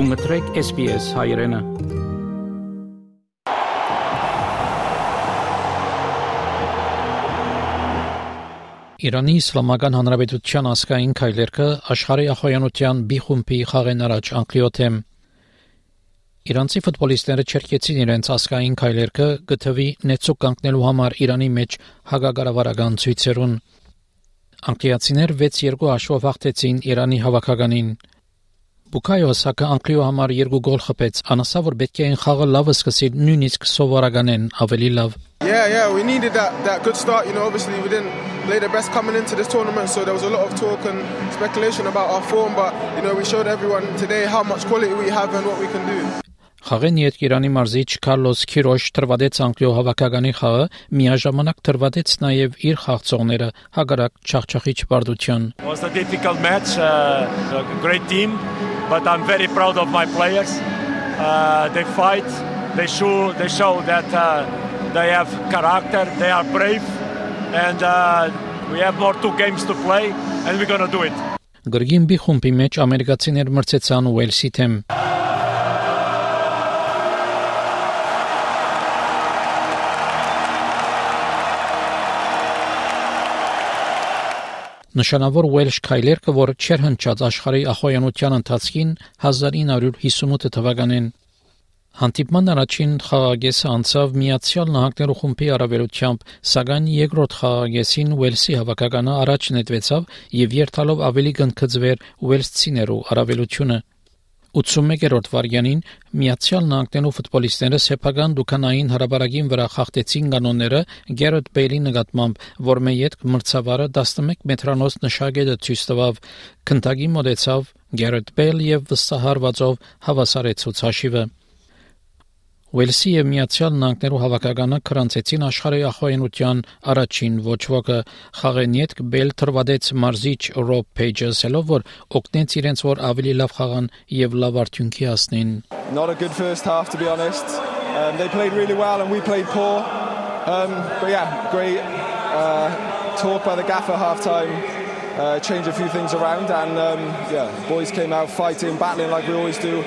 Գումտրեք SPS հայրենը։ Իրանի Իսլամական Հանրապետության ասկային քայլերքը աշխարհի ախոյանության B խումբի խաղեն առաջ Անկլիոթեմ Իրանցի ֆուտբոլիստները չերկեցին իրենց ասկային քայլերքը գտվի նեցուկ կանգնելու համար Իրանի մեջ հագագարավարական ցույցերուն Անկլիացիներ 6-2 հաշվով հաղթեցին Իրանի հավաքականին Բուկայո Սակա Անկլիո համար երկու գոլ խփեց։ Անասա որ պետք է այն խաղը լավ սկսի նույնիսկ սովորականեն ավելի լավ։ Yeah, yeah, we needed that that good start. You know, obviously we didn't play the best coming into this tournament, so there was a lot of talk and speculation about our form, but you know, we showed everyone today how much quality we have and what we can do. Խաղեն յետ Իրանի մարզիչ Կարլոս Քիրոշ տրվադեց Անկլիո հավաքականի խաղը, միաժամանակ տրվադեց նաև իր խաղցողները հագարակ չախչախիչ բարդության։ Was a difficult match, uh, a great team. but I'm very proud of my players. Uh, they fight, they show, they show that uh, they have character, they are brave, and uh, we have more two games to play, and we're gonna do it. Գրգին բի խումբի մեջ ամերիկացիներ մրցեցան Ուելսի թեմ։ Նշանավոր Welsh քայլերքը, որ չեր հնչած աշխարհի ախոյանության ընթացքին 1958 թվականին Հանդիպման առաջին խաղագեսը անցավ Միացյալ Նահանգներու խումբի առավելությամբ, սակայն երկրորդ խաղագեսին Ուելսի հավաքականը առաջ նետվեցավ եւ երթալով ավելի կնքծվեր Ուելսցիներու առավելությունը։ 81-րդ վարյանին Միացյալ Նահանգներու ֆուտբոլիստները սեփական դուքանային հրաբարագին վրա խախտեցին կանոնները Գերեթ Բեյլի նկատմամբ, որ մեյետ մրցավարը 11 մետրանոց նշագետը ցույց տվավ, քնտագի մոտեցավ Գերեթ Բեյլ եւ վստահարվածով հավասարեց ցուցաշիվը։ Ուելսի եւ Միացյալ Նահանգներու հավաքականը քրանցեցին աշխարհի ախոյնության առաջին ոչ ոքը խաղենիետ բել թրվադեց մարզիչ Ռոբ Փեյջը ասելով որ օգնեց իրենց որ ավելի լավ խաղան եւ լավ արդյունքի հասնեն Not a good first half to be honest. Um, they played really well and we played poor. Um, but yeah, great uh, talk by the gaffer half time. Uh, change a few things around and um, yeah, boys came out fighting, battling like we always do.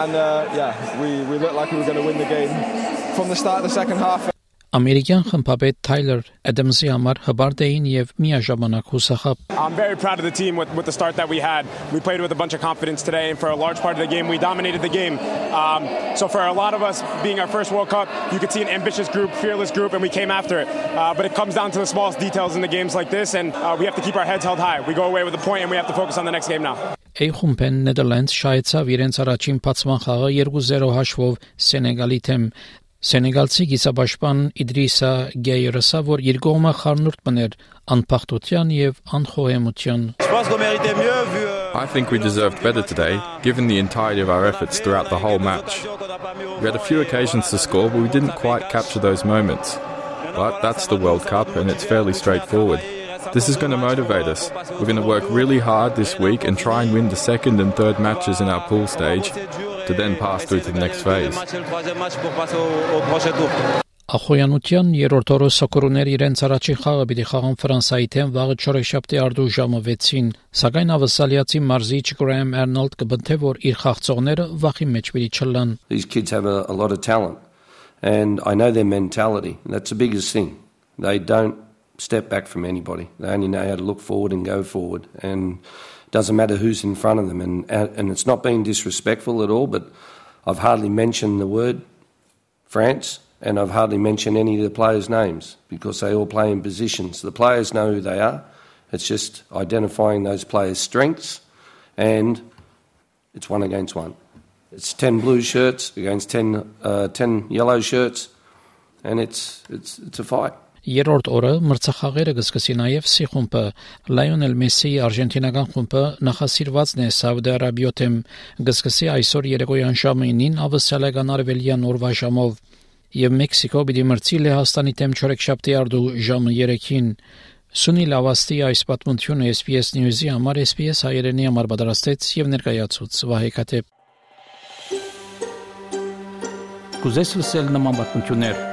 and uh, yeah, we, we looked like we were going to win the game from the start of the second half. Ամերիկյան խմբապետ Թայլեր Էդամսի համար հբարտ էին եւ միաժամանակ հուսախապ։ I'm very proud of the team with, with the start that we had. We played with a bunch of confidence today and for a large part of the game we dominated the game. Um, so for a lot of us being our first World Cup, you could see an ambitious group, fearless group and we came after it. Uh, but it comes down to the smallest details in the games like this and uh, we have to keep our heads held high. We go away with a point and we have to focus on the next game now. A խումբեն Netherlands շահեցավ իրենց առաջին փացման խաղը 2-0 հաշվով Սենեգալի թեմ։ Սենեգալցի գիսաբաշխման Իդրիսա Գեյրսը, որ իր կողմը խառնուրդ մներ անփախտության եւ անխոհեմության։ I think we deserved better today, given the entirety of our efforts throughout the whole match. We had a few occasions to score, but we didn't quite capture those moments. But that's the World Cup, and it's fairly straightforward. This is going to motivate us. We're going to work really hard this week and try and win the second and third matches in our pool stage to then pass through to the next phase. Ախոյանության երրորդ օրը սոկորուներ իրենց առաջին խաղը պիտի խաղան Ֆրանսայի թեմ վաղը 4-շաբթի արդու ժամը 6-ին, սակայն ավսալիացի մարզիչ Գրaham Arnold կբնթե որ իր խաղցողները վախի մեջ պիտի չլան. These kids have a, a lot of talent and I know their mentality. That's the biggest thing. They don't step back from anybody. They only know how to look forward and go forward, and it doesn't matter who's in front of them. And and it's not being disrespectful at all, but I've hardly mentioned the word France, and I've hardly mentioned any of the players' names because they all play in positions. The players know who they are. It's just identifying those players' strengths, and it's one against one. It's ten blue shirts against 10, uh, 10 yellow shirts, and it's it's it's a fight. Երրորդ օրը մրցախաղերը կսկսի նաև C խումբը։ Լայոնել Մեսսիի արժենտինական խումբը նախասիրվածն է Սաուդի Արաբիոթեմ կսկսի այսօր երեկոյան ժամը 9-ին ավսալական արևելյան օրվա ժամով եւ Մեքսիկո պիտի մրցի Լեհաստանի թեմ չորեքշաբթի արդու ժամը 3-ին։ Սունի Լավաստի այս պատմությունը SPS News-ի համար SPS հայերենի համար պատրաստեց եւ ներկայացուց Վահե Քաթեփ Կուզես լսել նման պատմություններ